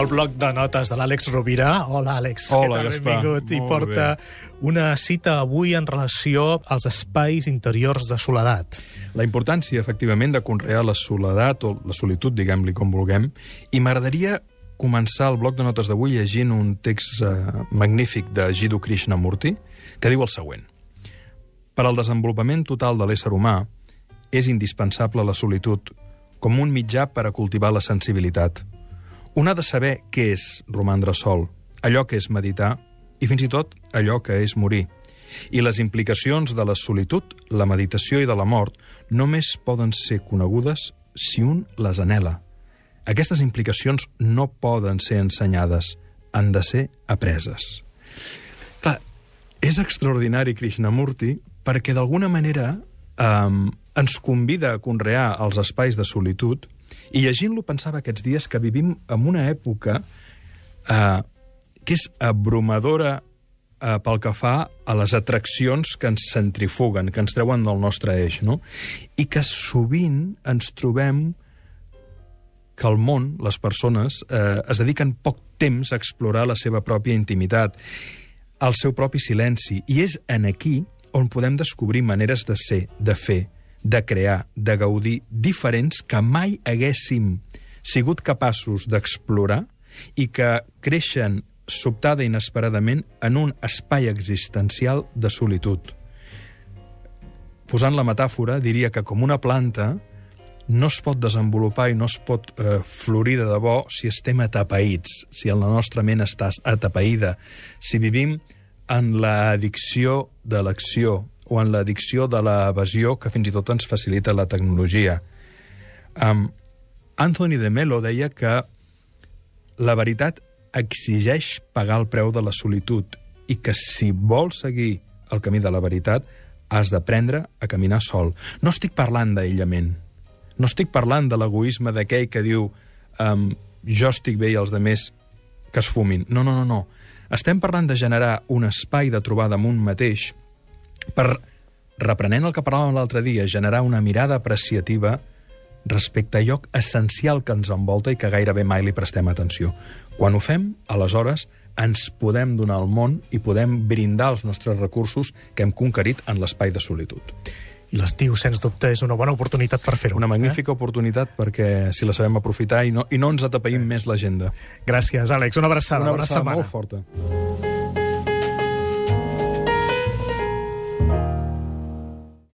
el bloc de notes de l'Àlex Rovira. Hola, Àlex. Hola, Què tal? Gaspar. Benvingut. I porta una cita avui en relació als espais interiors de soledat. La importància, efectivament, de conrear la soledat, o la solitud, diguem-li com vulguem, i m'agradaria començar el bloc de notes d'avui llegint un text eh, magnífic de Jiddu Krishnamurti, que diu el següent. Per al desenvolupament total de l'ésser humà, és indispensable la solitud com un mitjà per a cultivar la sensibilitat. Un ha de saber què és romandre sol, allò que és meditar i fins i tot allò que és morir. I les implicacions de la solitud, la meditació i de la mort només poden ser conegudes si un les anela. Aquestes implicacions no poden ser ensenyades, han de ser apreses. Clar, és extraordinari Krishnamurti perquè d'alguna manera eh, ens convida a conrear els espais de solitud i llegint-lo pensava aquests dies que vivim en una època eh, que és abrumadora eh, pel que fa a les atraccions que ens centrifuguen, que ens treuen del nostre eix, no? I que sovint ens trobem que el món, les persones, eh, es dediquen poc temps a explorar la seva pròpia intimitat, el seu propi silenci. I és en aquí on podem descobrir maneres de ser, de fer, de crear, de gaudir, diferents que mai haguéssim sigut capaços d'explorar i que creixen sobtada i inesperadament en un espai existencial de solitud. Posant la metàfora, diria que com una planta no es pot desenvolupar i no es pot eh, florir de debò si estem atapeïts, si la nostra ment està atapeïda, si vivim en l'addicció de l'acció o en l'addicció de l'evasió que fins i tot ens facilita la tecnologia. Um, Anthony de Mello deia que la veritat exigeix pagar el preu de la solitud i que si vols seguir el camí de la veritat has d'aprendre a caminar sol. No estic parlant d'aïllament, no estic parlant de l'egoisme d'aquell que diu um, jo estic bé i els demés que es fumin. No, no, no, no. Estem parlant de generar un espai de trobada amb un mateix per, reprenent el que parlàvem l'altre dia, generar una mirada apreciativa respecte a allò essencial que ens envolta i que gairebé mai li prestem atenció. Quan ho fem, aleshores ens podem donar al món i podem brindar els nostres recursos que hem conquerit en l'espai de solitud. I l'estiu, sens dubte, és una bona oportunitat per fer-ho. Una magnífica eh? oportunitat perquè si la sabem aprofitar i no, i no ens atapeïm més l'agenda. Gràcies, Àlex. Una abraçada. Una abraçada bona setmana. molt forta.